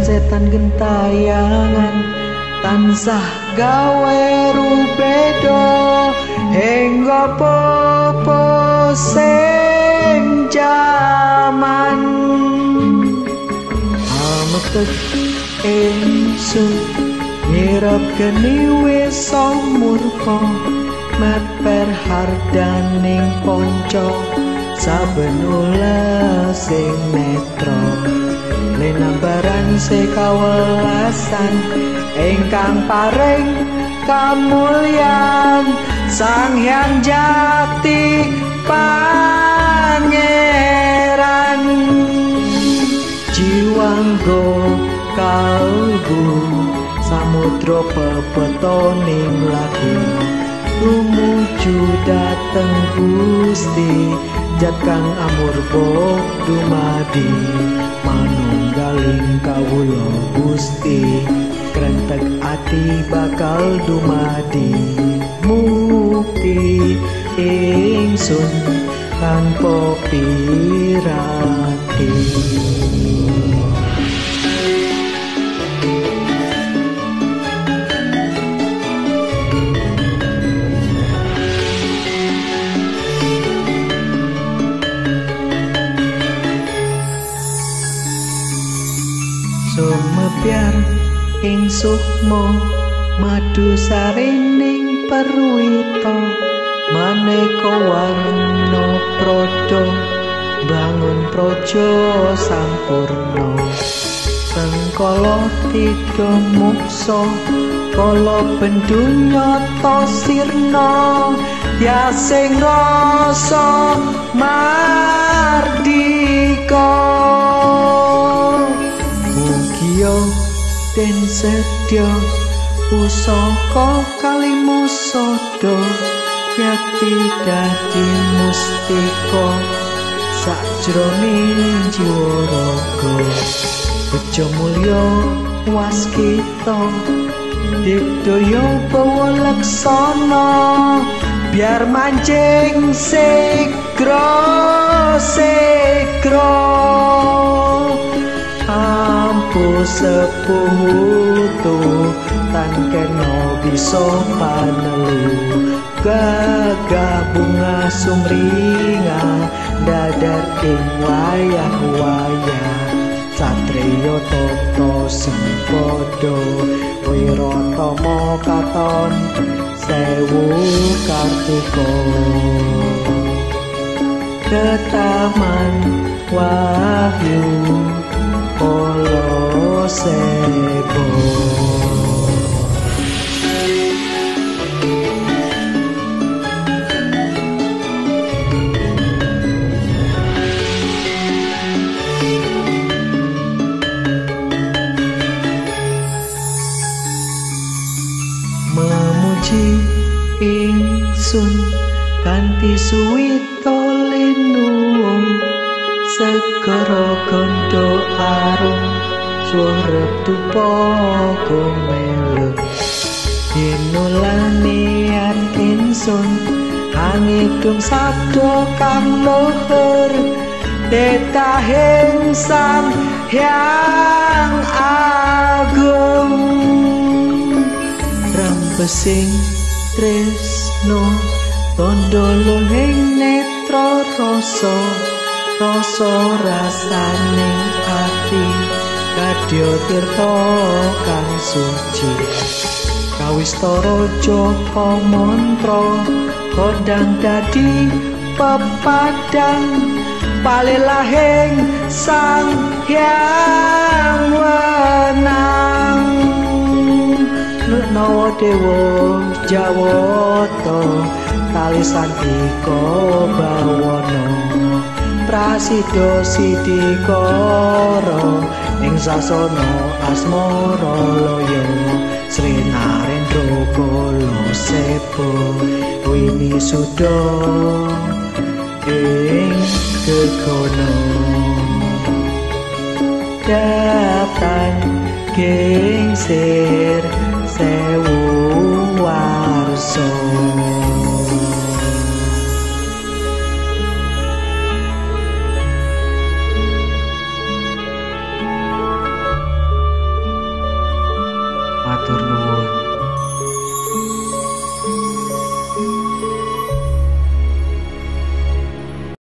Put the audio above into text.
setan gentayangan tansah gawe rubedo hingga popo sing jaman. Ametet ingsun nyirap geni wis murka meper hardaning ponco saben ula sing linambaran sekawelasan ingkang paring kamulyan sang hyang jati pangeran. Jiwanggo kalbu samudra pepetoning lagu tumuju dateng Gusti jat kang amurba dumadi manunggaling kawula Gusti krentek ati bakal dumadi. Mukti ingsun tanpa pirati sumebyar ing sukma madu sarining perwita maneka warna prada bangun praja sampurna. Sengkala tiga muksa kala bendunya to sirna ya sing rasa mardika mugia den sedya pusaka kalimusada yakti dadi mustika sakjroning jiwa raga bejo mulya waskita didaya bawa laksana biar mancing segra seputu tan kena bisa panelu. Gagah bunga sumringa dadar ing wayah-wayah satriya tata sempada wiratama katon sewu kartika. Ketaman wahyu ingsun kanthi suwita linuwun segara gondo arum suara tupa gomeluk dinulanian ingsun angidung sabdo kang luhur. Detahing sang hyang agung. Rambesing tresno tondo lohing netra rasa rasa rasaning ati kadya tirta kang suci. Kawistara japa mantra kodang dadi pepadang palelahing sang hyang wenang. Nawa dewa Jawata kali santika bawana. Prasidya Sidikara ing sasana asmara loya Sri Narendra Kala Sepo wini suda ing gegono Datan gengsir